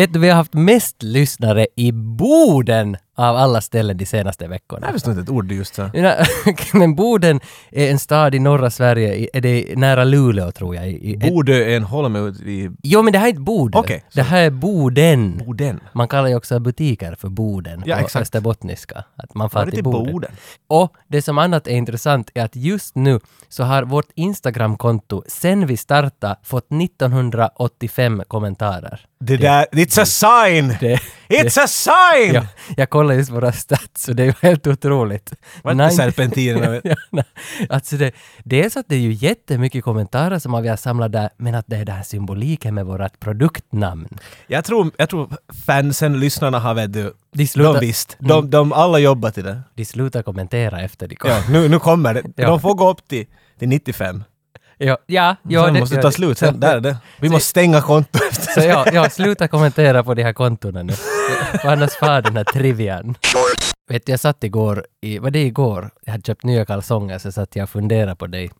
Vet du, vi har haft mest lyssnare i Boden av alla ställen de senaste veckorna. Jag visste inte ett ord du just sa. Men Boden är en stad i norra Sverige, i- är det nära Luleå tror jag. i- i- Bodö är en holme vid Jo, men det här är inte Boden. Okej, det här är Boden. Boden. Man kallar ju också butiker för Boden Ja, på exakt. österbottniska. Att man far det till Boden. Boden? Och det som annat är intressant är att just nu så har vårt Instagramkonto sen vi startade fått 1985 kommentarer. Det där, it's a sign! Det, It's a sign! ja, jag kollar just våra stats så det är ju helt otroligt. Var inte serpentinerna? Ja, alltså det, det är så att det är ju jättemycket kommentarer som vi har samlat där, men att det är den här symboliken med vårt produktnamn. Jag tror, jag tror fansen, lyssnarna har vet du, De slutar, de visst. De, de alla jobbar till det. de slutar kommentera efter de kom. Ja, nu, nu kommer det. Ja. De får gå upp till, till 95. Ja, ja, ja, Sen det- måste ja, ta slut. Sen, där är det. Vi Så- måste stänga kontot efter Så ja, ja, sluta kommentera på de här kontona nu. För annars far den här trivian. Vet du, jag satt igår, i, var det igår? Jag hade köpt nya kalsonger så satt jag och funderade på dig.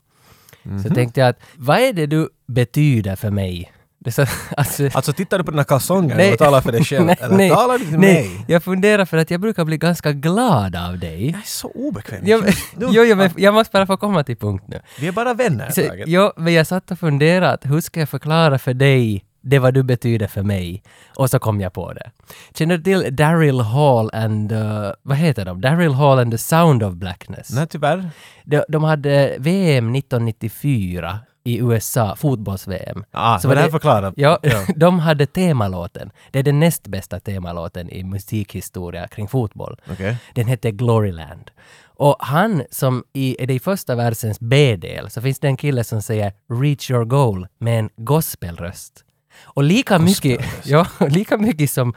Mhm. Så tänkte jag att, vad är det du betyder för mig? Det så, alltså, Alltså tittar du på dina kalsonger Nej. och talar för dig själv? nej, eller nej, talar du till nej, mig? jag funderar för att jag brukar bli ganska glad av dig. Jag är så obekväm. Jo, Nu- jo, jo, men jag måste bara få komma till punkt nu. Vi är bara vänner. Så, jo, men jag satt och funderade att hur ska jag förklara för dig det vad du betyder för mig? Och så kom jag på det. Känner du till Daryl Hall and... Uh, vad heter de? Daryl Hall and the Sound of Blackness. Nej, tyvärr. De, de hade VM 1994 i USA, fotbolls-VM. Ah, Så var det här det- förklarar. Ja, de hade temalåten. Det är den näst bästa temalåten i musikhistoria kring fotboll. Okej. Den hette Gloryland. Och han som i, är det i första versens B-del så finns det en kille som säger “Reach your goal” med en gospelröst. Och lika mycket, ja, lika mycket som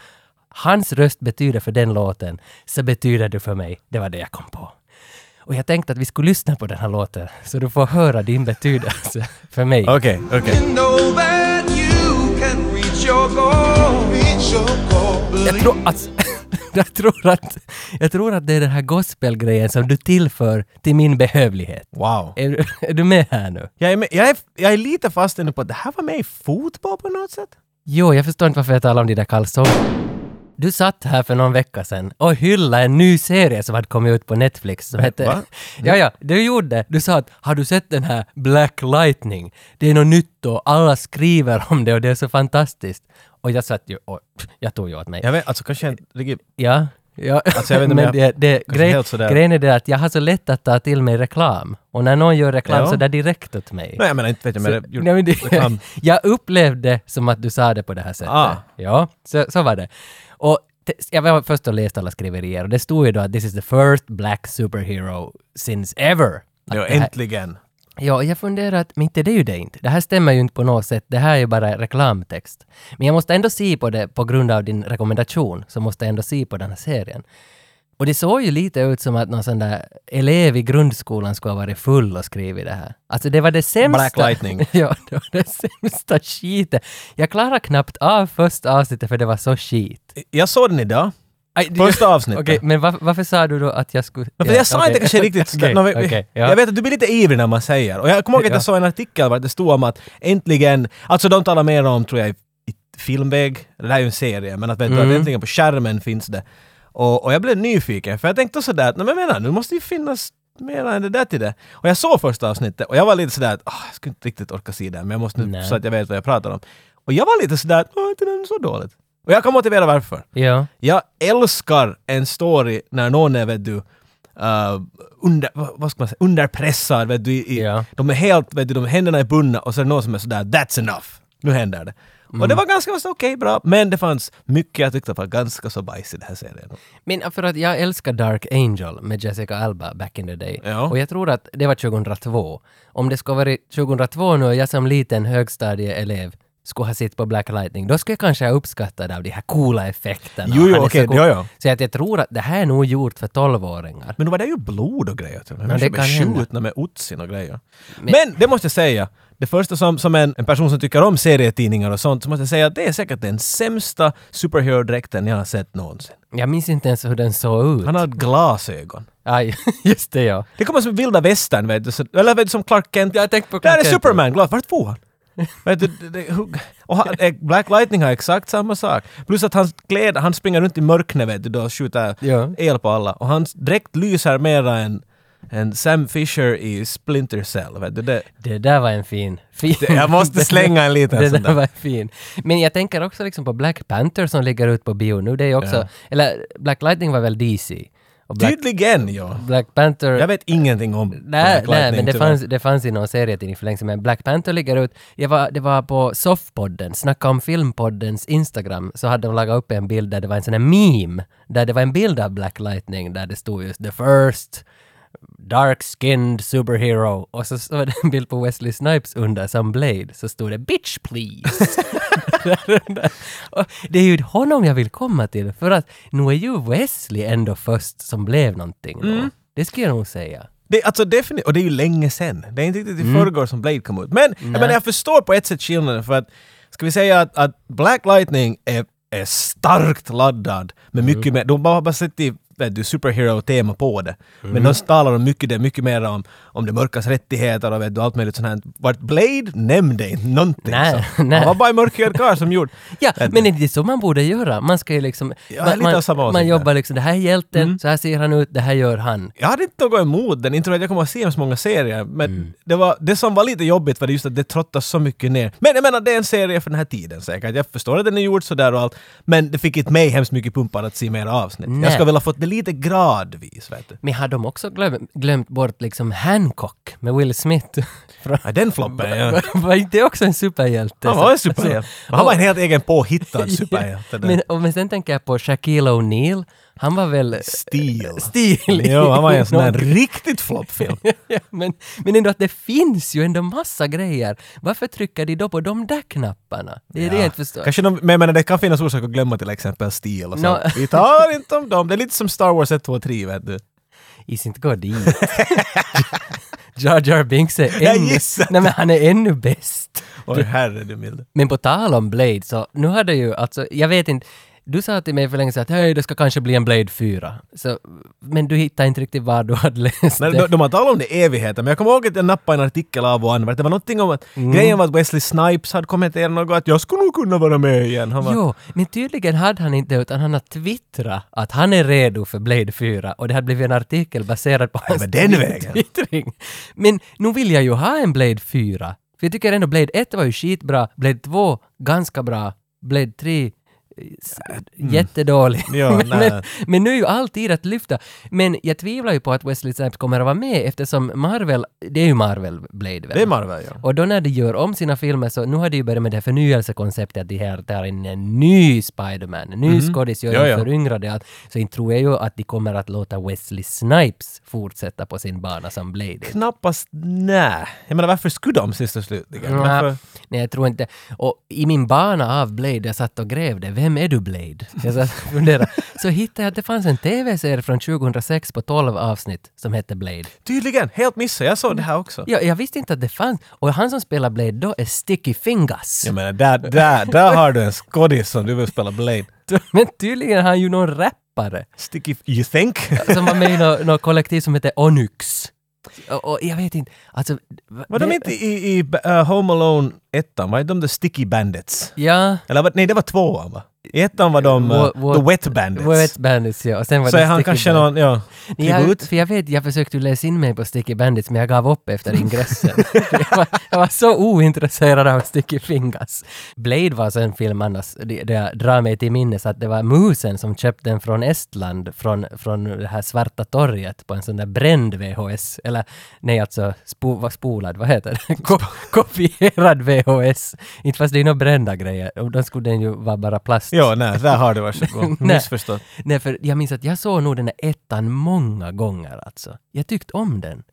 hans röst betyder för den låten så betyder du för mig. Det var det jag kom på. Och jag tänkte att vi skulle lyssna på den här låten så du får höra din betydelse för mig. Okej, okej. Reach your goal. Jag tror att... Jag tror att, jag tror att det är den här gospelgrejen som du tillför till min behövlighet. Wow. Är, du- är du med här nu? Jag är, med, jag, är, jag är lite fast nu på att det här var med i fotboll på något sätt. Jo, jag förstår inte varför jag talar om de där kalsongerna. Du satt här för någon vecka sedan och hyllade en ny serie som hade kommit ut på Netflix som hette... va? Ja, ja, du gjorde. Du sa att har du sett den här Black Lightning? Det är något nytt och alla skriver om det och det är så fantastiskt. Och jag satt ju och jag tog ju åt mig. Jag vet, alltså kanske riktigt... Ja. Ja, Alltså, jag vet men jag- det, det, grej, grejen är det att jag har så lätt att ta till mig reklam. Och när någon gör reklam Ja. så där direkt åt mig. Nej, jag menar inte vet jag, men Så- jag nej, men det, jag upplevde som att du sa det på det här sättet. Ah. Ja, så, så var det. Och jag var först och läste alla skriverier och det stod ju då att this is the first black superhero since ever. Att Ja, äntligen. Ja, jag funderar att, men inte det är ju det inte. Det här stämmer ju inte på något sätt. Det här är ju bara reklamtext. Men jag måste ändå se på det på grund av din rekommendation, så måste jag ändå se på den här serien. Och det såg ju lite ut som att någon sån där elev i grundskolan skulle ha varit full och skrivit det här. Alltså det var det sämsta... Black Lightning. ja, det var det sämsta skitet. Jag klarade knappt av första avsnittet för det var så skit. Jag såg den idag. Aj, Första avsnittet. Okej, men var, varför sa du då att jag skulle... Ja, för jag sa okej. inte kanske riktigt... Nå, vi- okej, ja. Jag vet att du blir lite ivrig när man säger. Och jag kommer ihåg att Ja. jag såg en artikel där det stod om att äntligen... Alltså de talar mer om, tror jag, i, filmväg. Det här är ju en serie, men att, vet du, Mm. att äntligen på skärmen finns det. Och, och jag blev nyfiken, för jag tänkte sådär att, nej men menar, nu måste ju finnas mer än det där till det. Och jag såg första avsnittet och jag var lite sådär att, ah, jag skulle inte riktigt orka se det, men jag måste nu Nej. så att jag vet vad jag pratar om. Och jag var lite sådär att, åh, inte den så dåligt. Och jag kan motivera varför. Ja. Jag älskar en story när någon är, vet du, uh, under, vad, vad ska man säga, underpressad, vet du, i, Ja. de är helt, vet du, de händerna är bundna och så är det någon som är sådär “That's enough”. Nu händer det. Och Mm. det var ganska okej, bra, men det fanns mycket jag tyckte var ganska så bajs i den här serien. Men för att jag älskar Dark Angel med Jessica Alba back in the day. Ja. Och jag tror att det var 2002. Om det skulle varit 2002 nu och jag som liten högstadieelev skulle ha sett på Black Lightning, då skulle jag kanske ha uppskattat av de här coola effekterna. Jo, jo, okej, cool. ja, ja. Så att jag tror att det här är nog gjort för 12-åringar. Men då var det ju blod och grejer. Typ. det Människor kan blev hända. skjutna med otsin och grejer. Men, Men- det måste jag säga, det första som, som en, en person som tycker om serietidningar och sånt, så måste jag säga att det är säkert den sämsta superhero-dräkten jag har sett någonsin. Jag minns inte ens hur den såg ut. Han har glasögon. Aj, just det ja. Det kommer som vilda västern, vet du. Så, eller vet du, som Clark Kent. Jag tänkte på Där Clark är Kent. Superman, glad. Vart får han? Vet du, det, det, och eh, Black Lightning har exakt samma sak. Plus att hans kläder, han springer runt i mörknet vet du, då och skjuter Ja. el på alla. Och hans dräkt lyser mera än, än Sam Fisher i Splinter Cell. Vet du, det, Det där var en fin... fin jag måste slänga en liten Det sån där där. var fin. Men jag tänker också liksom på Black Panther som ligger ut på bio nu. Det är också... Ja. Eller Black Lightning var väl DC. Black, tydligen ja. Black Panther... Jag vet ingenting om Nej, Black nej Lightning, men det fanns, det fanns i någon serietidning för länge sedan. Men Black Panther ligger ut. Jag var, det var på Softpodden, Snacka om filmpoddens Instagram, så hade de lagat upp en bild där det var en sån här meme, där det var en bild av Black Lightning där det stod just “The first dark-skinned superhero” och så stod det en bild på Wesley Snipes under som Blade, så stod det “Bitch please”. Och det är ju honom jag vill komma till, för att nu är ju Wesley ändå först som blev någonting då. Det skulle jag nog säga. Det, alltså definitivt, och det är ju länge sen. Det är inte riktigt i Mm. förrgår som Blade kom ut. Men jag, menar, jag förstår på ett sätt skillnaden för att ska vi säga att, att Black Lightning är, är starkt laddad med mycket Mm. mer, de har bara sett i vet du, superhero-tema på det. Men Mm. de talar om mycket, det, mycket mer om, om det mörkas rättigheter och vet du, allt möjligt sånt här. Vart Blade nämnde inte någonting. Nej, så. nej. Han var bara en mörkhyad karl som gjorde. Ja, men det är så man borde göra. Man ska ju liksom... Ja, man, lite av man, samma man där. jobbar liksom, det här är hjälten, Mm. så här ser han ut, det här gör han. Jag hade inte något emot den, inte jag att jag kommer att se så många serier, men Mm. det, var, det som var lite jobbigt var det just att det trottas så mycket ner. Men jag menar, det är en serie för den här tiden säkert. Jag förstår att den är gjord sådär och allt, men det fick inte mig hemskt mycket pumpar att se mer avsnitt. Nej. Jag ska väl ha fått det lite gradvis, vet du. Men har de också glöm, glömt bort liksom Hancock med Will Smith? Från- Ja, den floppen, ja. var inte det också en superhjälte? Han var en superhjälte. Så- Han var en helt egen påhittad superhjälte. men, och, men sen tänker jag på Shaquille O'Neal. Han var väl... Stil. Stil. Jo, han var en sån där riktigt floppfilm. ja, men, men ändå att det finns ju ändå massa grejer. Varför trycker de då på de där knapparna? Det är det jag inte förstår. Kanske de, men jag menar, det kan finnas orsak att glömma till exempel stil och så. Nå- Vi tar inte om dem. Det är lite som Star Wars 1, 2, 3 vet du. Is inte gå dit. Jar Jar Binks är ännu... Nej men han är ännu bäst. Oj, herre du milde. Men på tal om Blade så nu hade ju alltså, jag vet inte, du sa till mig för länge sedan att hej det ska kanske bli en Blade 4. Så, men du hittade inte riktigt var du hade läst Men de, de har talat om det i evigheter, men jag kommer ihåg att jag nappade en artikel av och an. Det var någonting om att Mm. grejen var att Wesley Snipes hade kommenterat något att jag skulle nog kunna vara med igen. Han var, Jo, men tydligen hade han inte utan han har twittrat att han är redo för Blade 4 och det hade blivit en artikel baserad på hans men den vägen. twittring. Men nu vill jag ju ha en Blade 4. För jag tycker ändå Blade 1 var ju skitbra, Blade 2 ganska bra, Blade 3 s- jättedålig. Ja, men, men, men nu är ju alltid att lyfta. Men jag tvivlar ju på att Wesley Snipes kommer att vara med eftersom Marvel, det är ju Marvel Blade väl? Det är Marvel ja. Och då när de gör om sina filmer så nu har de ju börjat med det här förnyelsekonceptet att de här tar in en ny Spider-Man, en ny skådis, gör. Ja, ja. föryngrad allt. Så inte tror jag ju att de kommer att låta Wesley Snipes fortsätta på sin bana som Blade. Knappast nej. Jag menar varför skulle de sist och slutligen? Nej, jag tror inte. Och i min bana av Blade, jag satt och grävde, vem är du Blade? Jag satt och funderade. Så hittade jag att det fanns en TV-serie från 2006 på 12 avsnitt som hette Blade. Tydligen, helt missat. Jag såg det här också. Ja, jag visste inte att det fanns. Och han som spelar Blade då är Sticky Fingers. Jag menar, där, där, där har du en skådis som du vill spela Blade. Men tydligen är han ju någon rappare Sticky, you think? som var med i något nå kollektiv som heter Onyx. Och, och jag vet inte, alltså... Var de inte i, i uh, Home Alone 1? Var inte de The Sticky Bandits? Ja, Eller var- nej, det var tvåan va? I ettan var de uh, Wa- wa- The Wet Bandits. Wet Bandits ja. Och sen var Så det är han kanske Bandits. någon, ja, Jag, för jag vet, jag försökte läsa in mig på Sticky Bandits men jag gav upp efter ingressen. jag, var, jag var så ointresserad av Sticky Fingers. Blade var en film annars, det, det jag drar mig till minnes att det var musen som köpte den från Estland, från, från det här Svarta torget på en sån där bränd VHS. Eller nej alltså, spo, vad spolad, vad heter det? Ko, kopierad VHS. Inte fast det är några brända grejer. Och då skulle den ju vara bara plast. Ja, nej, där har du varsågod. Missförstått. Nej, för jag minns att jag såg nog den där ettan många gånger alltså. Jag tyckte om den.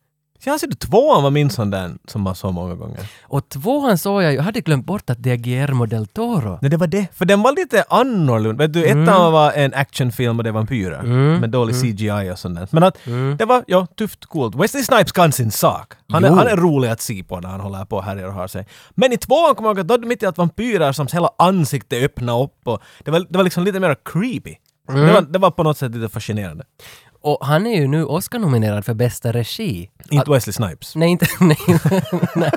Jag anser att tvåan var min sån där som man såg många gånger. Och tvåan såg jag ju, jag hade glömt bort att det är Guillermo del Toro. Nej, det var det. För den var lite annorlunda. Vet du, ettan Mm. var en actionfilm och det var vampyrer. Mm. Med dålig CGI och sånt där. Men att Mm. det var, ja, tufft, coolt. Wesley Snipes kan sin sak. Han är, Jo. han är rolig att se på när han håller på och härjar och har sig. Men i tvåan kommer jag ihåg att då hade de mitt i att vampyrer som hela ansiktet öppnade upp och det var, det var liksom lite mer creepy. Mm. Det, var, det var på något sätt lite fascinerande. Och han är ju nu Oscar-nominerad för bästa regi. Inte Wesley Snipes. Nej, inte... Nej, nej,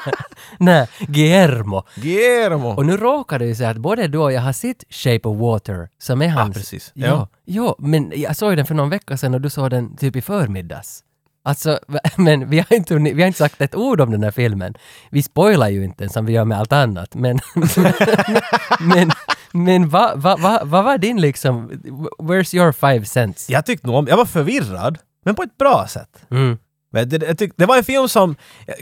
nej, Guillermo. Guillermo! Och nu råkar det ju så att både du och jag har sett Shape of Water, som är hans... precis. Ja. Ja. ja, men jag såg den för någon vecka sedan och du såg den typ i förmiddags. Alltså, men vi har, inte, vi har inte sagt ett ord om den här filmen. Vi spoilar ju inte som vi gör med allt annat, men... men men vad va, va, va var din liksom... Where's your five cents? Jag tyckte nog om, jag var förvirrad, men på ett bra sätt. Mm. Men det, jag tyck, det var en film som eh,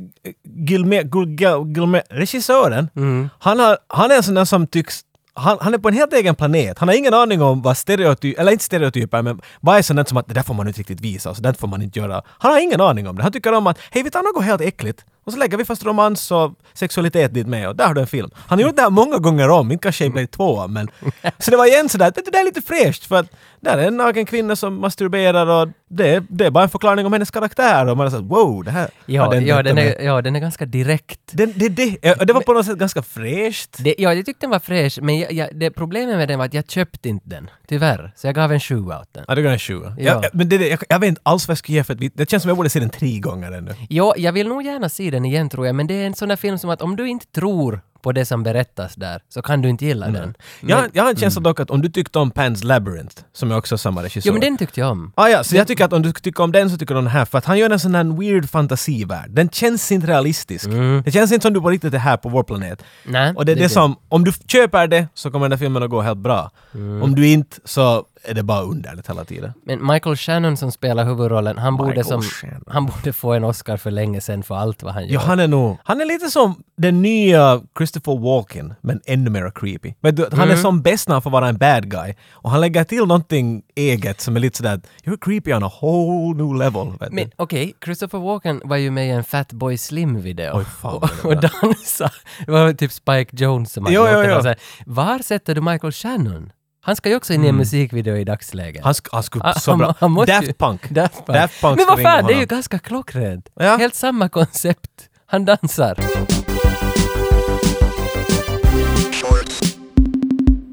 Gilme, Gilme, Gilme, regissören, Mm. han, har, han är en sån där som tycks han, han är på en helt egen planet. Han har ingen aning om vad stereotyper, eller inte stereotyper, men vad är sånt som att det där får man inte riktigt visa och så där får man inte göra. Han har ingen aning om det. Han tycker om att hej vi tar något helt äckligt och så lägger vi fast romans och sexualitet dit med och där har du en film. Han har gjort det här många gånger om, inte kanske i Blade 2 men... Så det var igen sådär att det där är lite fräscht för att där är en naken kvinna som masturberar och det, det är bara en förklaring om hennes karaktär och man är såhär wow det här Ja, har ja, den med." är, ja, den är ganska direkt. Det, det, det, ja, det var på något sätt ganska fräscht. Det, ja, jag tyckte den var fräsch, men jag, jag, det problemet med den var att jag köpte inte den. Tyvärr. Så jag gav en sju åt den. Ja, det går en sjua. Ja. Ja. men det, jag, jag vet inte alls vad jag ska ge för ett Det känns som jag borde se den tre gånger ännu. Jo, jag vill nog gärna se den igen tror jag, men det är en sån där film som att om du inte tror på det som berättas där, så kan du inte gilla den. Jag, har- jag har en känsla dock att om du tyckte om Pans Labyrinth, som är också samma regissör. Jo, men den tyckte jag om. Ah, ja, så jag tycker att om du tycker om den så tycker du om den här, för att han gör en sån här weird fantasivärld. Den känns inte realistisk. Det känns inte som du på riktigt är här på vår planet. Nej, Och det är det, som, om du köper det så kommer den här filmen att gå helt bra. Om du inte så är det bara underligt hela tiden. Men Michael Shannon som spelar huvudrollen, han borde, som, Shannon. han borde få en Oscar för länge sedan för allt vad han gör. Ja, han är nog... Han är lite som den nya Christopher Walken, men ännu mer creepy. Vet du, han är som bäst när han får vara en bad guy. Och han lägger till någonting eget som är lite sådär you're creepy on a whole new level. Men okej, Christopher Walken var ju med i en Fatboy Slim-video. Oj, fan, och, och var. dansade. Det var typ Spike Jones som hade Jo, Var sätter du Michael Shannon? Han ska ju också in i en musikvideo i dagsläget. Han, sk- han skulle Ah, så han- bra. han ju- Daft Punk. Daft Punk. Daft Punk Men vad fan, det är ju ganska klockrent. Ja. Helt samma koncept. Han dansar.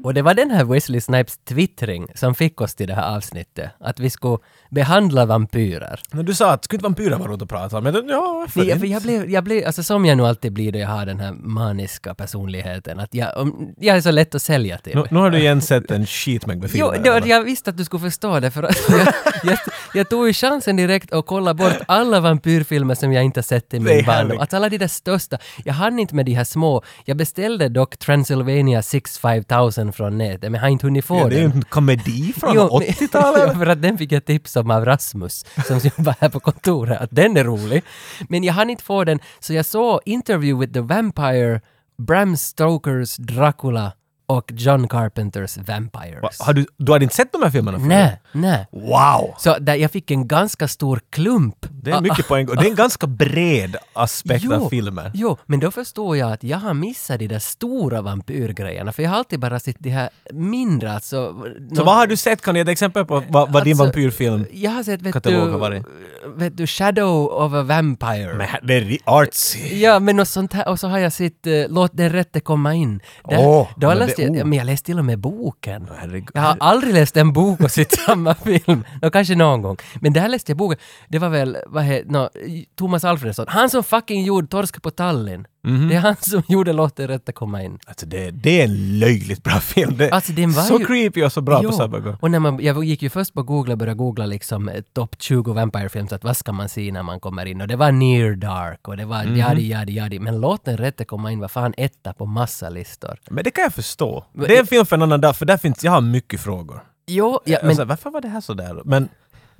Och det var den här Wesley Snipes twittring som fick oss till det här avsnittet. Att vi skulle behandla vampyrer. Men du sa att skulle inte vampyrer vara roligt att prata om? Men ja, jag, inte? jag, blev, jag blev, alltså som jag nu alltid blir då jag har den här maniska personligheten, att jag, om, jag är så lätt att sälja till. nu, nu har du igen sett en skitmängd med Jo, filmer. det, eller? jag visste att du skulle förstå det för att jag, jag, jag tog ju chansen direkt att kolla bort alla vampyrfilmer som jag inte sett i min barndom. Att alla de där största. Jag hann inte med de här små. Jag beställde dock Transylvania 65000 från nätet, men jag har inte hunnit få ja, det är ju den. en komedi från Jo, men- 80-talet. ja, för att den fick jag tips om av Rasmus som jobbar här på kontoret, att den är rolig. Men jag hann inte få den, så jag såg Interview with the Vampire, Bram Stokers Dracula och John Carpenters Vampires. Va, Har du, du hade inte sett de här filmerna förut? Nej, nej. Wow! Så där jag fick en ganska stor klump. Det är mycket poäng. Och det är en ganska bred aspekt av filmen. Jo, men då förstår jag att jag har missat de där stora vampyrgrejerna, för jag har alltid bara sett de här mindre, alltså... Så vad har du sett? Kan du ge ett exempel på vad, vad din Alltså, vampyrfilm... Jag har sett, vet du, varit? vet du, Shadow of a Vampire. Men det är artsy. Ja, men något sånt här. Och så har jag sett uh, Låt den rätte komma in. Där, men läste men jag läste till och med boken. Herregud. Jag har aldrig läst en bok och sett samma film. Nå, kanske någon gång. Men där läste jag boken. Det var väl, vad heter, no, Thomas Alfredsson. Han som fucking gjorde Torsk på Tallinn. Mhm. Det är han som gjorde Låt den rätte komma in. Alltså det, det är en löjligt bra film. Det, Alltså, den var så ju- creepy och så bra Jo, på samma gång. Och när man, jag gick ju först på Google och började googla liksom eh, topp 20 Vampire-films, att vad ska man se när man kommer in? Och det var Near Dark och det var Mhm. jadi, jadi, jadi. Men låt den rätte komma in var fan etta på massa listor. Men det kan jag förstå. Det är en film för en annan dag, för där finns, jag har mycket frågor. Jo, ja, men, alltså, varför var det här sådär? Men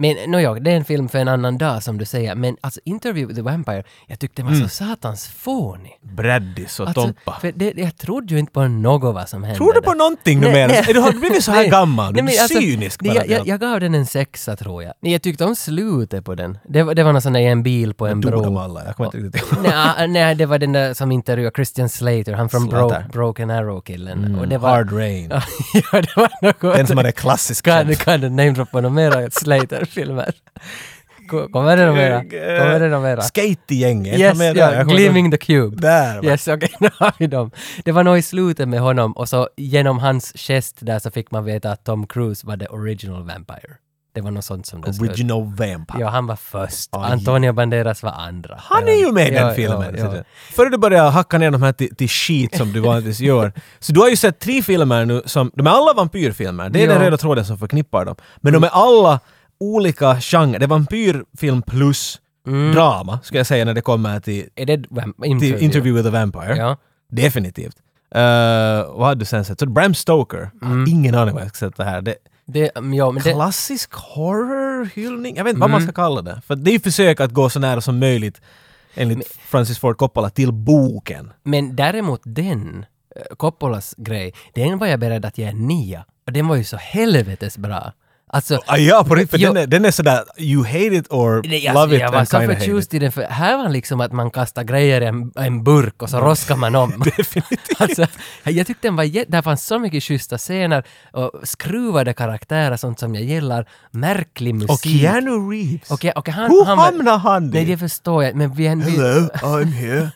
men nåja, det är en film för en annan dag som du säger. Men alltså Interview with the Vampire, jag tyckte den var så satans fånig. Braddis och Alltså, Tompa. för det, jag trodde ju inte på något vad som hände. Tror du på där. någonting numera? nej. Är Du har blivit så här Nej. gammal. Du Nej, men alltså, cynisk bara. jag, jag, jag gav den en sexa tror jag. Jag tyckte om slutet på den. Det, var- det var någon sån där en bil på en Dog bro. de alla? Jag kommer inte riktigt nej, nej, det var den där som intervjuade Christian Slater, han från Bro, Slater. Broken Arrow-killen. och det Mm, var... Hard Rain. ja, det var något... Den som hade klassiska. Kan, kan du namedroppa några mera Slater-filmer? Ko- Kommer det några mera? Kommer det några mera? Skate-gänget. Yes, med där. ja, kommer Gleaming the Cube. Där va? Yes, okej, nu har vi dem. Det var nog i slutet med honom och så genom hans gest där så fick man veta att Tom Cruise var the original vampire. Det var något sånt som det. Original Vampire. Ja, han var först. Aj. Antonio Banderas var andra. Han är ju med i den Ja, filmen. ja, ja. Före du börjar hacka ner de här till, till skit som du vanligtvis gör. Så du har ju sett tre filmer nu som, de är alla vampyrfilmer. Det är den röda tråden som förknippar dem. Men de är alla olika genrer. Det är vampyrfilm plus drama, ska jag säga när det kommer till, Är det vem- till interview? Interview with a Vampire. Ja. Definitivt. Uh, vad hade du sen sett? Så Bram Stoker. Har ingen aning vad jag ska sätta här. Det, Det, mm, ja, men det, klassisk horror-hyllning? Jag vet inte vad man ska kalla det. För det är ju försök att gå så nära som möjligt, enligt Francis Ford Coppola, till boken. men däremot den, eh, Coppolas grej, den var jag beredd att ge en nia. Och den var ju så helvetes bra. Alltså, Ah, ja, på riktigt. För Jo. den, är, den är sådär, you hate it or Nej, love alltså, it jag var så förtjust i den, för här var liksom att man kastar grejer i en, en burk och så roskar man om. Definitivt. alltså, jag tyckte den var där fanns så mycket schyssta scener och skruvade karaktärer, sånt som jag gillar, märklig musik. Och Keanu Reeves. Okej, okej, han, Hur han hamnar han Nej, det förstår jag, men vi... Hello, I'm here.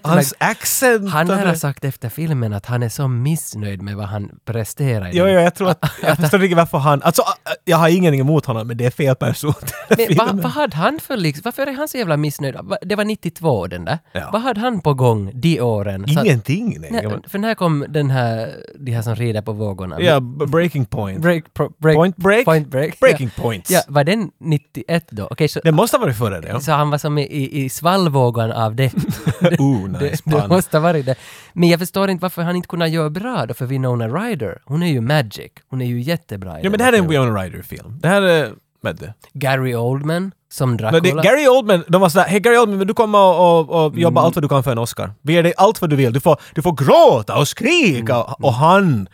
Hans accent. han och lär det- ha sagt efter filmen att han är så missnöjd med vad han presterar Jo, jo, jag tror att... Jag förstår inte varför han... Alltså, jag har ingenting emot honom, men det är fel person. Men vad vad hade han för liksom, varför är han så jävla missnöjd? Det var 92 den där. Ja. Vad hade han på gång de åren? Så att- Ingenting. Nej. Nej, för när kom den här, de här som rider på vågorna? Ja, breaking point. Break, pro, break, Point break? Point break. Breaking ja. points. Ja, var den 91 då? Okej, så, Det måste ha varit före det. Ja. så han var som i, i, i svallvågan av det. Ooh, nice det, det måste ha varit det. Men jag förstår inte varför han inte kunde göra bra då för Winona Ryder. Hon är ju magic. Hon är ju jättebra Ja, men det här är en. Winona Ryder-film. Det här är... Du? Gary Oldman som Dracula. det, Gary Oldman, de var sådär, hej Gary Oldman, vill du komma och, och, och Mm. jobba allt vad du kan för en Oscar? Vi ger dig allt vad du vill. Du får, du får gråta och skrika! Mm. Och han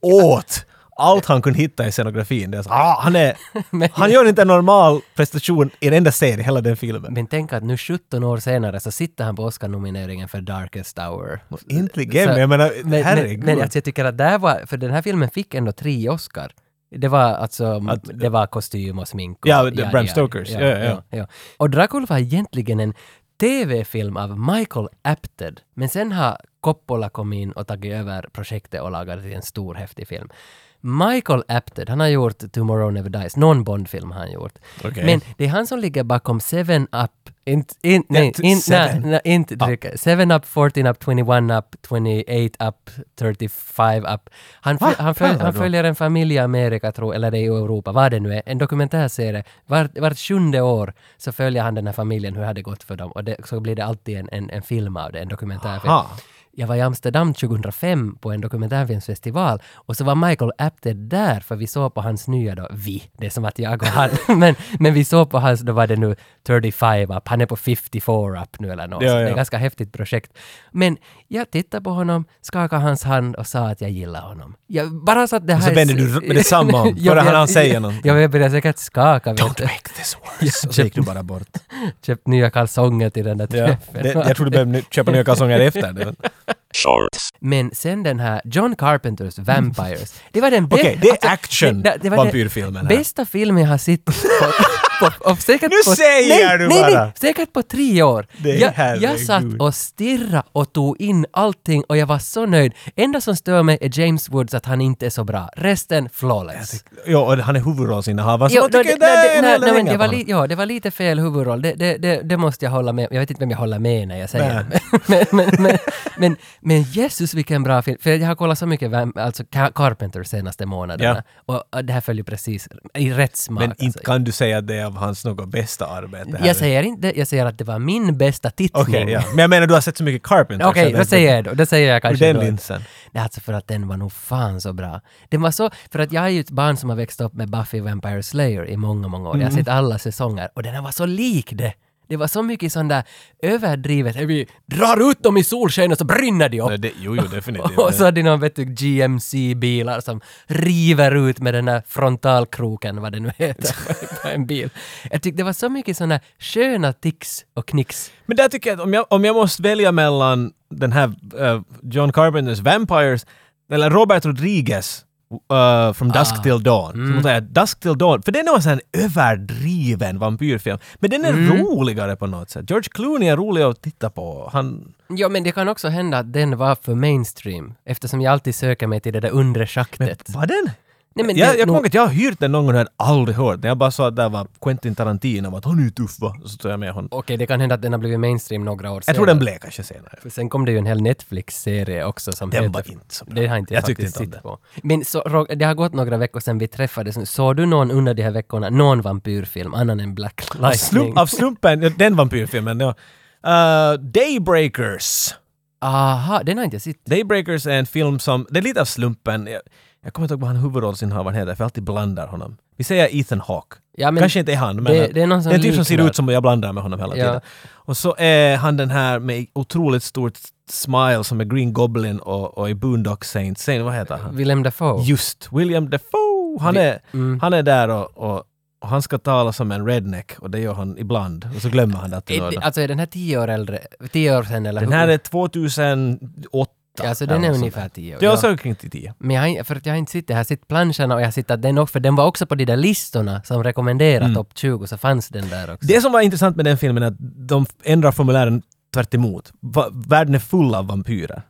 åt allt han kunde hitta i scenografin. Det är så, ah, han, är, Men- han gör inte en normal prestation i en enda i hela den filmen. Men tänk att nu 17 år senare så sitter han på Oscar-nomineringen för Darkest Hour. Intelligent, Så- men jag menar, Men, herregud. men, men alltså, jag tycker att där var, för den här filmen fick ändå tre Oscar. Det var alltså, Att- det var kostym och smink. Och, Ja, det- Bram Stokers. Ja, ja. ja. Och Dracula var egentligen en TV-film av Michael Apted. Men sen har Coppola kommit in och tagit över projektet och lagat det till en stor häftig film. Michael Apted, han har gjort Tomorrow Never Dies, någon Bond-film har han gjort. Okej. Men det är han som ligger bakom Seven Up, inte, in, nej, in, inte trycka. Seven Up, 14 Up, 21 Up, 28 Up, 35 Up. Han, Va? han, föl, han följer en familj i Amerika, tror eller det är i Europa, vad det nu är, en dokumentärserie. Vart, vart sjunde år så följer han den här familjen, hur det gått för dem? Och det, så blir det alltid en, en, en film av det, en dokumentärfilm. Aha. Jag var i Amsterdam 2005 på en dokumentärfilmsfestival och så var Michael Apted där för vi såg på hans nya då, vi, det är som att jag och han, men, men vi såg på hans, då var det nu 35 up, han är på 54 up nu eller något. Ja, så Det är ja. ett ganska häftigt projekt. Men jag tittade på honom, skakade hans hand och sa att jag gillar honom. Jag bara så att det här... så är- vänder du med detsamma om, Jag före han säger någonting. Jag, jag började säkert skaka. Don't du. make this worse. Och så gick du bara bort. Köpt nya kalsonger till den där Ja, träffen. det, jag tror du behöver köpa nya kalsonger efter det. Shorts, Men sen den här John Carpenters Vampires, det var den Okej, bä- det är action det- det var den vampyrfilmen här. Bästa filmen jag har sett på, på, säkert Nu på, säger nej, du nej, bara. Nej, säkert på tre år. Det jag, jag satt och stirrade och tog in allting och jag var så nöjd. Enda som stör mig är James Woods att han inte är så bra. Resten flawless. Ja, och han är huvudrollsinnehavare. Jo, det- men var li, ja, det var lite fel huvudroll. Det, det, det, det måste jag hålla med Jag vet inte vem jag håller med när jag säger det. Men, men, men, men, men Jesus vilken bra film. För jag har kollat så mycket Vam- alltså Ca- Carpenter senaste månaderna. Och och det här följer precis i rätt smak. Men alltså. inte kan du säga att det är av hans något bästa arbete. här. Jag säger inte jag säger att det var min bästa tittning. Okej, ja. Men jag menar, du har sett så mycket Carpenter. Okej, då det- säger jag då. Då säger jag kanske den då. linsen. Det är alltså för att den var nog fan så bra. Den var så, för att jag är ju ett barn som har växt upp med Buffy Vampire Slayer i många, många år. Jag Mm. har sett alla säsonger och den här var så lik det. Det var så mycket sån där överdrivet, vi drar ut dem i solsken och så brinner de upp. Nej, det, jo, jo, definitivt. Och så hade någon vet du, GMC-bilar som river ut med den där frontalkroken, vad det nu heter, på en bil. Jag tyckte det var så mycket såna sköna tics och knicks. Men där tycker jag att om jag, om jag måste välja mellan den här eh, John Carpenters Vampires eller Robert Rodriguez uh, From Dusk Ah. Till Dawn. Så måste jag säga Dusk Till Dawn, för den är en överdriven vampyrfilm. Men den är Mm. roligare på något sätt. George Clooney är rolig att titta på. Han... Ja, men det kan också hända att den var för mainstream, eftersom jag alltid söker mig till det där undre Men schaktet. var den? Nej, men jag, det- jag kommer ihåg att jag har hyrt den någon gång och hade aldrig hört den. Jag bara sa att där var Quentin Tarantino att han är ju tuff va? Så tog jag med honom. Okej, det kan hända att den har blivit mainstream några år Jag tror den blev kanske senare. För sen kom det ju en hel Netflix-serie också som Den var inte så bra. Det har inte jag, Jag tyckte faktiskt inte om sett på. Men så, Rog- det har gått några veckor sedan vi träffades. nu. Såg du någon under de här veckorna, någon vampyrfilm annan än Black Av, Lightning? slump, av slumpen, den vampyrfilmen, ja. Uh, Daybreakers. Aha, den har inte jag sett. Daybreakers är en film som, det är lite av slumpen. Jag, jag kommer inte ihåg vad han huvudrollsinnehavaren heter, för jag alltid blandar honom. Vi säger Ethan Hawke. Ja, men Kanske inte är han, men det- att- det är någon som det är typ som ser ut som jag blandar med honom hela Ja. tiden. Och så är han den här med otroligt stort smile som är Green Goblin och, och i Boondock Saints. Säg, vad heter han? Willem Dafoe. Just, William Dafoe! Han Vi- är, mm. han är där och, och, och han ska tala som en redneck och det gör han ibland. Och så glömmer han det. Är några det- dagar. Alltså är den här tio år äldre? Tio år sedan eller Den hur? här är 2008. Ja, alltså den är ungefär sånt. tio år. Ja, så kring till 10. Men jag, har- för att jag har inte sett det, jag har sett planscherna och jag har sett att den också, för den var också på de där listorna som rekommenderar topp 20, så fanns den där också. Det som var intressant med den filmen är att de ändrar formulären tvärt emot. Va- Världen är full av vampyrer.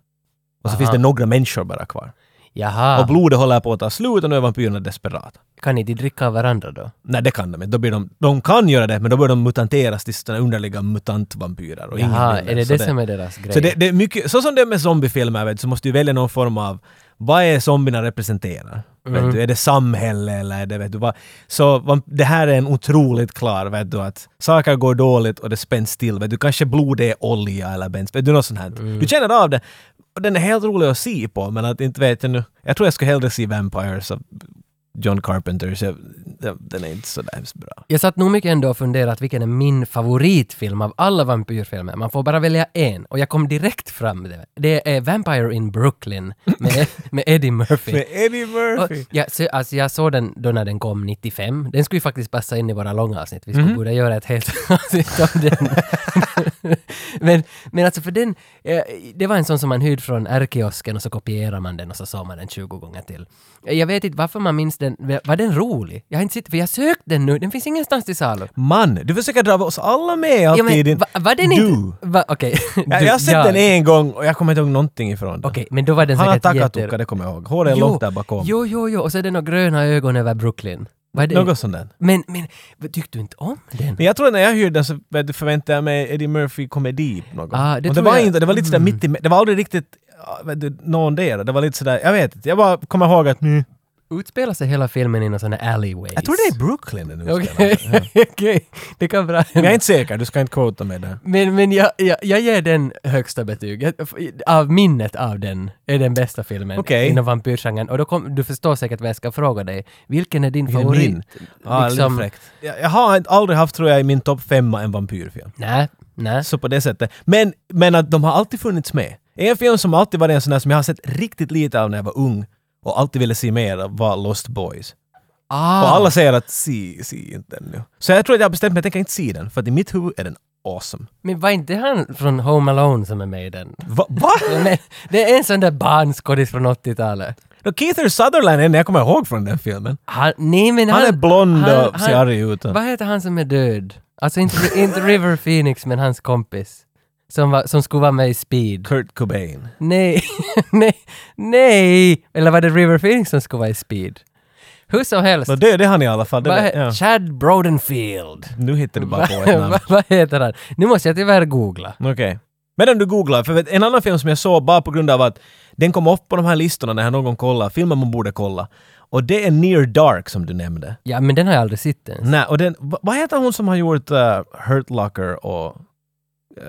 Och så Aha. finns det några människor bara kvar. Jaha, Och blodet håller på att ta slut och nu är vampyrerna desperata. Kan inte de dricka av varandra då? Nej, det kan de inte. Då blir de, de kan göra det, men då börjar de mutanteras till sådana underliga mutantvampyrer. Och Jaha, är det Så det som är deras grej? Så det, det är mycket, så som det är med zombiefilmer, vet, så måste du välja någon form av vad är zombierna representerar? Mm. Vet du, är det samhälle eller är det, vet du vad? Så det här är en otroligt klar, vet du, att saker går dåligt och det spänns till. Vet du, kanske blod är olja eller bensin, vet du, något sånt här. Mm. Du känner av det. Och den är helt rolig att se på, men att inte vet jag nu. Jag tror jag skulle hellre se Vampires av John Carpenter, så jag- den är inte så där hemskt bra. Jag satt nog mycket ändå och funderat vilken är min favoritfilm av alla vampyrfilmer. Man får bara välja en och jag kom direkt fram det. Det är Vampire in Brooklyn med, med Eddie Murphy. Med Eddie Och, Murphy! ja, så, alltså jag såg den då när den kom 95. Den skulle ju faktiskt passa in i våra långa avsnitt. Vi skulle Mhm. borde göra ett helt avsnitt om den. men, men alltså för den, eh, det var en sån som man hyrde från R-kiosken och så kopierar man den och så såg man den 20 gånger till. Eh, Jag vet inte varför man minns den. Var den rolig? Jag har inte sett, för jag sökt den nu. Den finns ingenstans till salu. Man, du försöker dra oss alla med alltid Ja, men, din... va, var den du. inte... Va, Okej. Ja, Du, jag har sett jag. den en gång och jag kommer inte ihåg någonting ifrån den. Okej, men då var den Han har säkert takatukka, det kommer jag ihåg. Håret är långt där bakom. Jo, jo, jo. Och så är det några gröna ögon över Brooklyn. Vad är det? Något sånt där. Men, men tyckte du inte om den? Men jag tror att när jag hyrde den så förväntade jag mig Eddie Murphy komedi någon gång. Ah, det och det var jag- inte, det var lite sådär Mm. mitt i, det var aldrig riktigt du, någon där. Det var lite sådär, jag vet inte, jag bara kommer ihåg att mm, Utspelar sig hela filmen i någon sån här alleyways? jag tror det är Brooklyn den utspelar Okej, sig. Ja. okej. Det kan bra Men jag är inte säker, du ska inte quota mig där. Men, men jag, jag, jag ger den högsta betyg. Av minnet av den är den bästa filmen Okej. inom vampyrgenren. Och då kom, du förstår säkert vad jag ska fråga dig. Vilken är din Vilken favorit? min? Ja, Liksom- lite fräckt. Jag, jag har aldrig haft, tror jag, i min topp femma en vampyrfilm. Nej, nej. Så på det sättet. Men, men att de har alltid funnits med. En film som alltid varit en sån där som jag har sett riktigt lite av när jag var ung och alltid ville se mer var Lost Boys. Ah, Och alla säger att se, se inte den nu. Så jag tror att jag har bestämt mig att jag tänker inte se den, för att i mitt huvud är den awesome. Men var inte han från Home Alone som är med i den? Va? va? Men, det är en sån där barnskådis från 80-talet. Då Keith Sutherland är den jag kommer ihåg från den filmen. Han, nej men Han, han... är blond han- och ser arg ut. Vad heter han som är död? Alltså inte, inte River Phoenix, men hans kompis. Som, var, som skulle vara med i Speed. Kurt Cobain. Nej, nej, nej! Eller var det River Phoenix som skulle vara i Speed? Hur som helst. Nå, det, det är han i alla fall. Det, he- ja. Chad Brodenfield. Nu hittar du bara på ett namn. vad heter han? Nu måste jag tyvärr googla. Okej. Medan du googlar, för en annan film som jag såg bara på grund av att den kom upp på de här listorna när någon kollade, filmer man borde kolla. Och det är Near Dark som du nämnde. Ja, men den har jag aldrig sett ens. Nej, och den, va- vad heter hon som har gjort uh, Hurt Locker och... eh,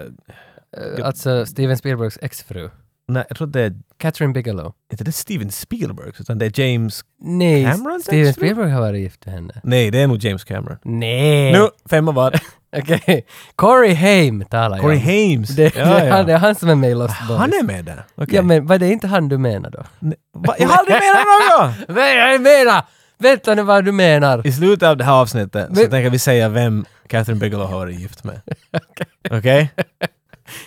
Eh, Alltså Steven Spielbergs exfru. nej, jag tror det är Catherine Bigelow. inte det är Steven Spielberg, utan det är James... Nej, Camerons Steven exfru? Spielberg har varit gift med henne. Nej, det är nog James Cameron. Nej! Nu, femma var. Okej. Corey Haim talar jag Corey om. Hames. Det, ja, det, är han, ja. det är han som är med i Lost Boys. Han är med där? Okej. Ja, men var det inte han du menar då? Nej, va? Jag har aldrig menat något! Nej, jag menar! Vänta nu vad du menar! I slutet av det här avsnittet så Men- tänker vi säga vem Catherine Bigelow har varit gift med. Okej?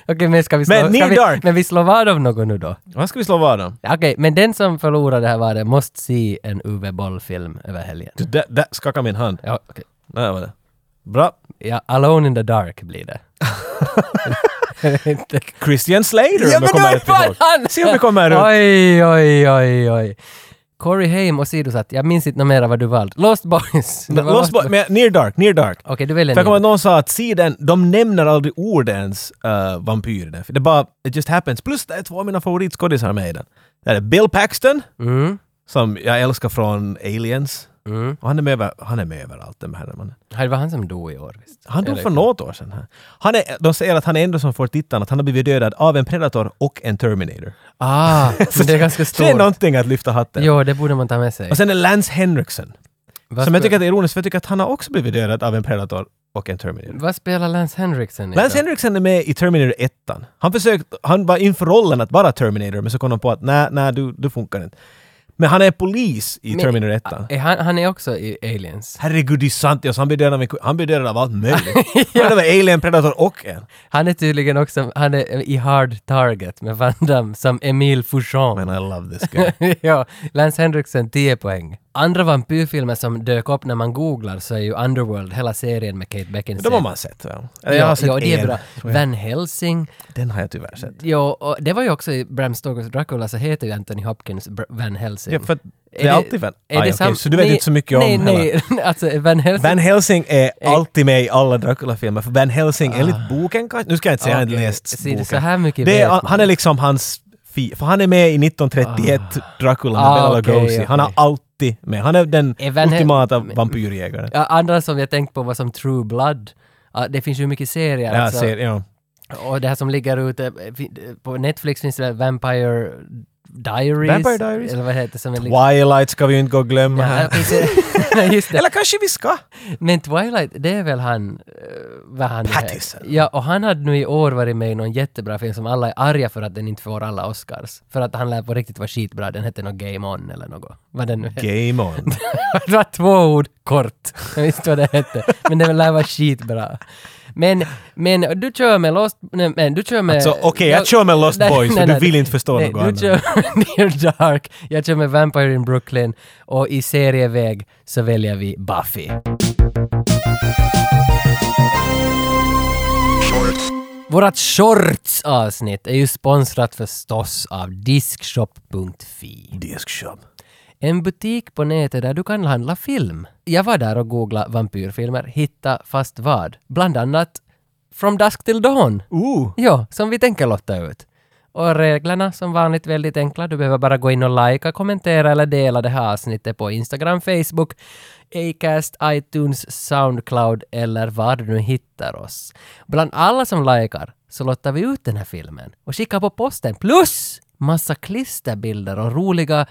Okej, men ska vi slå... Men ska Near vi, Dark. Men vi slår vad om något nu då? Vad ska vi slå vad om? Okej, men den som förlorade det här var det måste se en Uwe Boll-film över helgen. Du, där, där skakar min hand. Ja, okej. Där var det. Bra. Ja, Alone in the Dark blir det. Christian Slater Ja, om men jag kommer rätt ihåg. han! Se om vi kommer ut. Oj, oj, oj, oj. Corey Haim åsidosatt. Jag minns inte mer vad du valt. Lost Boys. Var Lost Boy, men Near Dark, Near Dark. Okej, du väljer För jag kommer att någon sa att se den, de nämner aldrig ord ens, uh, vampyr i den. För Det bara, it just happens. Plus det är två av mina favoritskådisar med i den. Det är Bill Paxton, Mm. som jag älskar från Aliens. Mm. Och han är med, över, han är med överallt den här mannen. Det var han som dog i år visst? Han dog för något år sedan. Här. Han är, de säger att han är ändå som får tittarna att han har blivit dödad av en Predator och en Terminator. Ah, men det är ganska Så det är stort. någonting att lyfta hatten. Jo, det borde man ta med sig. Och sen är Lance Henriksen. Vad som jag tycker att det är ironiskt för jag tycker att han har också blivit dödad av en Predator och en Terminator. Vad spelar Lance Henriksen i Lance då? Henriksen är med i Terminator 1. Han försökte, han var inför rollen att vara Terminator men så kom de på att nej, nej du, du funkar inte. Men han är polis i Men- Terminator 1. Är han, han är också i Aliens. Herregud, det är sant. Alltså, han blir dödad av, han blir dödad av allt möjligt. Han är med Alien, Predator och en. Han är tydligen också, han är i Hard Target med Van Damme som Emile Fouchon. Men I love this guy. ja, Lance Henriksen 10 poäng. Andra vampyrfilmer som dök upp när man googlar så är ju Underworld, hela serien med Kate Beckinsale. De har man sett. Ja. Eller jag har sett ja, det är en, bra. Van Helsing. Den har jag tyvärr sett. Jo, och det var ju också i Bram Stokers Dracula så heter ju Anthony Hopkins Br- Van Helsing. Ja, för det är, alltid Van... är Aj, sam- så du vet nej, inte så mycket nej, om hela... Nej, alltså Van Helsing... Van Helsing är alltid med i alla Dracula-filmer, för Van Helsing, enligt boken kanske, nu ska jag inte säga, jag har inte Ah. Läst boken. så här mycket det är, han är liksom hans för han är med i 1931 Dracula med Ah, Bela okej, Lugosi. Han är okej. Alltid med. Han är den Hel- ultimata Men- vampyrjägaren. Ja, andra som jag tänkt på var som True Blood. Ja, det finns ju mycket serier. Jag alltså. ser, ja. Och det här som ligger ute eh, på Netflix finns det Vampire Diaries. Vampire Diaries. Eller vad heter? Som liksom- Twilight ska vi ju inte gå och glömma Ja, här. Eller kanske vi ska? Men Twilight, det är väl han... eh, vad han Pattison. Ja, och han hade nu i år varit med i någon jättebra film som alla är arga för att den inte får alla Oscars. För att han lär på riktigt vara skitbra. Den hette något Game On eller något. Vad den nu hette. Game on. det var två ord kort. Jag visste vad det hette. Men det lär vara skitbra. Men, men du kör med Lost... Nej, men du kör med... Alltså, okej, jag kör med Lost Nej, Boys, för nej, du nej. vill inte förstå Nej, något Du annat. kör med Near Dark, jag kör med Vampire in Brooklyn och i serieväg så väljer vi Buffy. Vårat shorts-avsnitt är ju sponsrat förstås av Diskshop.fi. Diskshop. En butik på nätet där du kan handla film. Jag var där och googlade vampyrfilmer, hitta fast vad? Bland annat From Dusk Till Dawn. Ooh! Ja, som vi tänker lotta ut. Och reglerna som vanligt väldigt enkla. Du behöver bara gå in och likea, kommentera eller dela det här avsnittet på Instagram, Facebook, Acast, iTunes, Soundcloud eller var du nu hittar oss. Bland alla som likar så lottar vi ut den här filmen och skickar på posten. Plus massa klisterbilder och roliga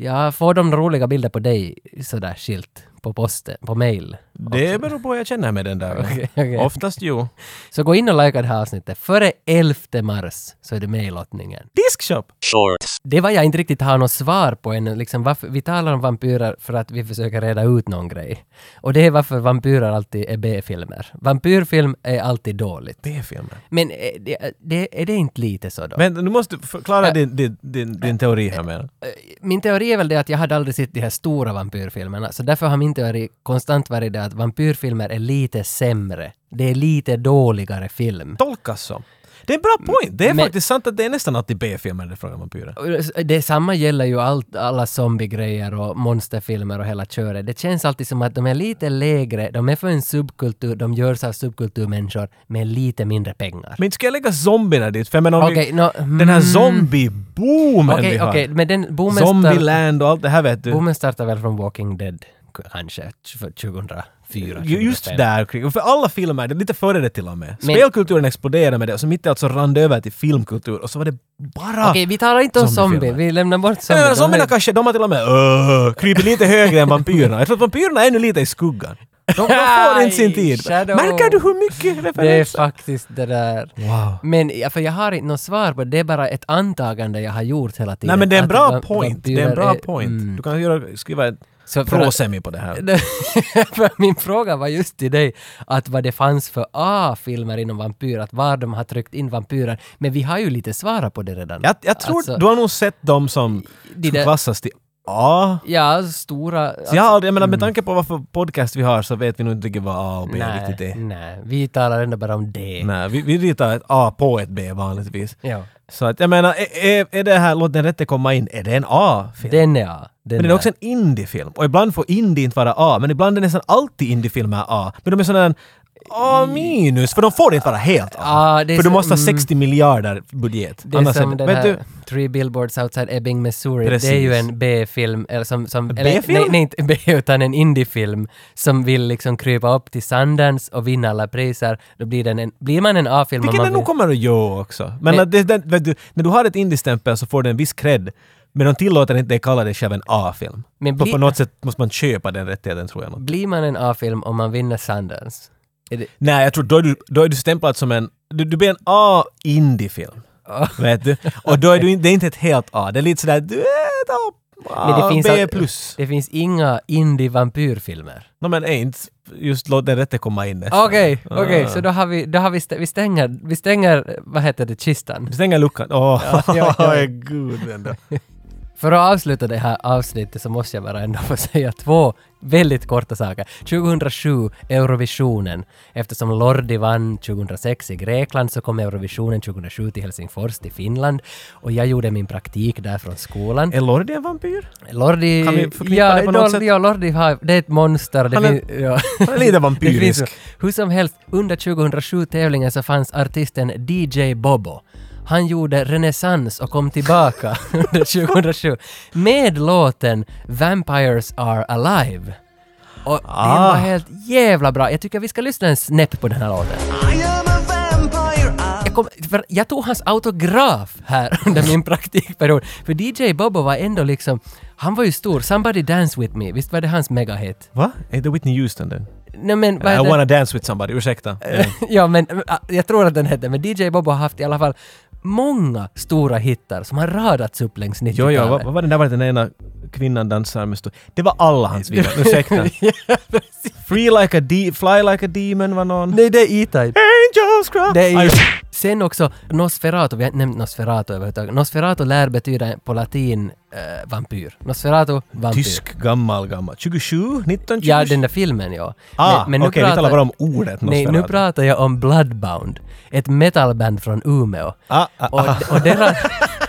jag får de roliga bilder på dig sådär skilt på posten, på mail? Det beror på hur jag känner med den där. Okej, okej. Oftast jo. Så gå in och likea det här avsnittet. Före 11 mars så är det med i lottningen. Diskshop! shorts, Det var jag inte riktigt har något svar på ännu. Liksom varför, vi talar om vampyrer för att vi försöker reda ut någon grej. Och det är varför vampyrer alltid är B-filmer. Vampyrfilm är alltid dåligt. B-filmer. Men är det, det, är det inte lite så då? Men du måste förklara Äh. din, din, din, din teori här med. Min teori är väl det att jag hade aldrig sett de här stora vampyrfilmerna, så därför har min teori konstant varit det att vampyrfilmer är lite sämre. Det är lite dåligare film. Tolkas som. Det är en bra point. Det är Men- faktiskt sant att det är nästan alltid B-filmer det är frågan om vampyrer. Det samma gäller ju allt, alla zombiegrejer och monsterfilmer och hela köret. Det känns alltid som att de är lite lägre, de är för en subkultur, de görs av subkulturmänniskor med lite mindre pengar. Men ska jag lägga zombierna dit? För jag menar Okej, vi, nå, den här mm, zombie-boomen vi Okej, har. okej, men den boomen, Zombieland och allt det här vet du. boomen startar väl från Walking Dead, kanske, för 2004, Ju- Just 2005. där kring. För alla filmer, det är lite före det till och med. Men- Spelkulturen exploderade med det och så mitt i allt så rann det över till filmkultur och så var det bara... Okej, vi talar inte om zombie, vi lämnar bort Ja, zombie. men De zombierna kanske, de har till och med uh, kryper lite högre än vampyrerna. Jag tror att vampyrerna är ännu lite i skuggan. De, de får inte sin tid. Shadow. Märker du hur mycket Det är referenser? faktiskt det där. Wow. Men ja, för jag har inte något svar på det, det är bara ett antagande jag har gjort hela tiden. Nej men det är en Att bra va- point. Det är en bra är- point. mm. Du kan göra, skriva ett Så prosemi på det här. för min fråga var just till dig att vad det fanns för A-filmer inom vampyr, att var de har tryckt in vampyrer. Men vi har ju lite svarat på det redan. Jag, jag tror Alltså, du har nog sett dem som de klassas till A. Ja, stora... Så jag, har aldrig, jag menar med tanke på vad för podcast vi har så vet vi nog inte riktigt vad A och B nej, riktigt är. nej, vi talar ändå bara om det. Nej, vi, vi ritar ett A på ett B vanligtvis. Ja. Så att jag menar, är, är, är det här Låt den rätte komma in, är det en A-film? Den är A. Den Men det är också en indiefilm. Och ibland får indie inte vara A, men ibland är nästan alltid indiefilmer A. Men de är sådana A minus, för de får inte vara helt A. Ja, det är för du måste ha mm. 60 miljarder budget. Det är Annars som den här du, Three Billboards Outside Ebbing, Missouri. Precis. Det är ju en B-film, eller som... som eller, B-film? nej, nej, inte B, utan en indiefilm som vill liksom krypa upp till Sundance och vinna alla priser. Då blir, den en, blir man en A-film vilket den nog kommer att göra också. Men att det, det, vet du, när du har ett indie-stämpel så får du en viss cred. Men de tillåter inte dig kalla dig själv en A-film. Men På, bli- på något sätt måste man köpa den rättigheten tror jag. Blir man en A-film om man vinner Sundance? Det, Nej, jag tror då är du, då är du stämplad som en... Du, du blir en A-indiefilm. vet du? Och då är du inte, det är inte ett helt A. Det är lite sådär... Du är ett A, Men det finns B plus. det finns inga indie-vampyrfilmer. No, men inte just låt den rätte komma in. Okej, okej, Ah. så då har vi, då har vi, stä, vi stänger, vi stänger, vad heter det, kistan. Vi stänger luckan. Åh, Ja, ja, ja. gud ändå. För att avsluta det här avsnittet så måste jag bara ändå få säga två väldigt korta saker. 2007, Eurovisionen. Eftersom Lordi vann 2006 i Grekland så kom Eurovisionen 2007 till Helsingfors, till Finland. Och jag gjorde min praktik där från skolan. Är Lordi en vampyr? Lordi... Kan vi förknippa ja, det på något Lordi, sätt? Ja, Lordi har... Det är ett monster. Det Han är- fin- ja. Han är lite finns vampyrisk. ju- Hur som helst, under 2007-tävlingen så fanns artisten DJ Bobo. Han gjorde renässans och kom tillbaka under 2007 med låten Vampires Are Alive. Och den Ah. var helt jävla bra. Jag tycker vi ska lyssna en snäpp på den här låten. Jag, kom, jag tog hans autograf här under min praktikperiod. För DJ Bobo var ändå liksom, han var ju stor. Somebody Dance With Me, visst var det hans megahit? Va? Är inte Whitney Houston den? Nej men I wanna dance with somebody, ursäkta. Ja. ja, men äh, jag tror att den hette, men DJ Bobo har haft i alla fall många stora hittar som har radats upp längs 90-talet. Jo, jo, vad, vad var det där var den ena kvinnan dansar med stor... Det var alla hans vibbar, ursäkta. ja. Free like a de- fly like a demon var någon. Nej, det är E-Type. Angels cry! Det är. Sen också Nosferatu, vi har inte nämnt Nosferatu överhuvudtaget. Nosferatu lär betyda på latin eh, vampyr. Nosferatu, vampyr. Tysk, gammal, gammal. 27? 1927? Ja, den där filmen ja. Ah, nu okej, vi talar bara om ordet Nej, nu Nosferatu. pratar jag om Bloodbound. Ett metalband från Umeå. Ah, ah, Och, ah. och, deras,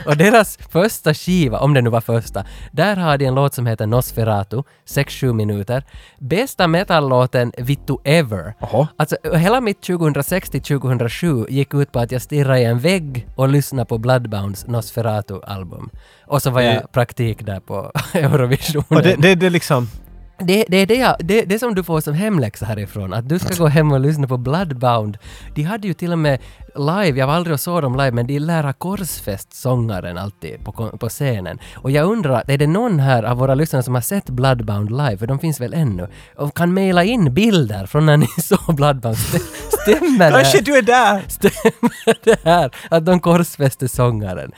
och deras första skiva, om det nu var första, där har de en låt som heter Nosferatu, 6-7 minuter. Bästa metallåten Vittu Ever. Alltså hela mitt 2006 till 2007 gick ut på att jag stirrade i en vägg och lyssnade på Bloodbounds Nosferatu-album. Och så var jag praktik där på Eurovisionen. Och det, det, det liksom... Det, det det, jag, det, det som du får som hemläxa härifrån, att du ska gå hem och lyssna på Bloodbound. De hade ju till och med live, jag var aldrig och såg dem live, men de lära korsfäst sångaren alltid på, på scenen. Och jag undrar, är det någon här av våra lyssnare som har sett Bloodbound live? För de finns väl ännu? Och kan mejla in bilder från när ni såg Bloodbound. Stä- Stämmer det? Kanske du är där! Stämmer det här att de korsfäste sångaren?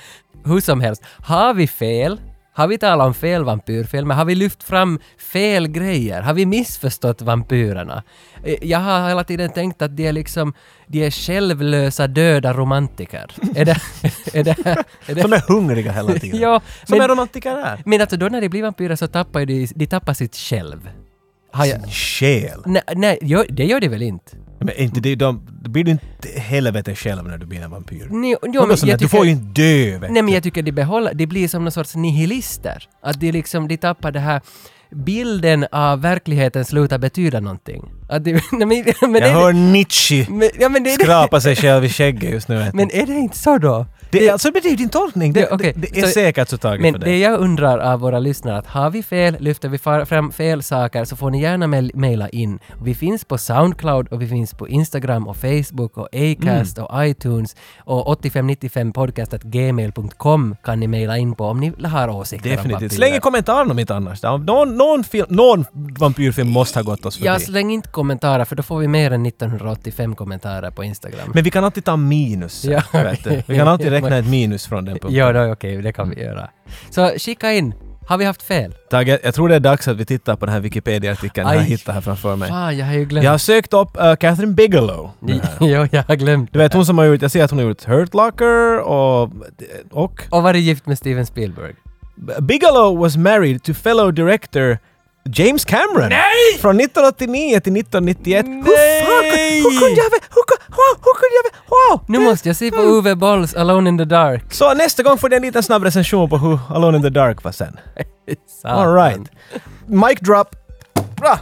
Hur som helst, har vi fel? Har vi talat om fel vampyrfilmer? Har vi lyft fram fel grejer? Har vi missförstått vampyrerna? Eh, Jag har hela tiden tänkt att de är liksom, de är självlösa döda romantiker. är det... Är det, är det Som är hungriga hela tiden. ja, Som men, en romantiker är. men alltså då när de blir vampyrer så tappar de, de tappar sitt själv. Har jag, Sin själ. nej, nej det gör de väl inte? Men inte det, de, blir du inte helvete själv när du blir en vampyr. Nej, jo, men jag du tycker- får ju inte dö vet Nej men jag tycker de behåller, de blir som någon sorts nihilister. Att de liksom, de tappar det här bilden av verkligheten slutar betyda någonting. Att de, nej, men, men, Jag det, hör Nietzsche men, ja, men, det, skrapa sig själv i skägget just nu men är det inte så då? Det, är- alltså, det är din tolkning. Det, Det- okej, det, det är så- säkert så taget Men för det dig. jag undrar av våra lyssnare, att har vi fel, lyfter vi fram fel saker så får ni gärna mejla in. Vi finns på Soundcloud och vi finns på Instagram och Facebook och Acast Mm. och iTunes och 8595podcast.gmail.com kan ni mejla in på om ni har åsikter Definitivt. Släng en kommentar om inte annars. Någon, någon, film, någon vampyrfilm måste ha gått oss förbi. Ja, släng inte kommentarer för då får vi mer än 1985 kommentarer på Instagram. Men vi kan alltid ta minus. Ja. Vi kan alltid räkna ett minus från den punkten. Ja, då, okej, det kan vi göra. Så skicka in. Har vi haft fel? Tage, jag tror det är dags att vi tittar på den här Wikipedia-artikeln jag Aj. hittar här framför mig. Fan, jag har ju glömt. Jag har sökt upp uh, Catherine Bigelow. jo, jag har glömt. Du vet hon som har gjort, jag ser att hon har gjort Hurt Locker och... och Och varit gift med Steven Spielberg. Bigelow was married to fellow director James Cameron! Nej! Från 1989 till 1991. Nej! Hur fan hur kunde jag... Hur, hur, hur kunde jag... Wow! Nu måste jag se på mm. Uwe Bolls Alone in the Dark. Så nästa gång får ni en liten snabb recension på hur Alone in the Dark var sen. All right. Mic drop. Bra!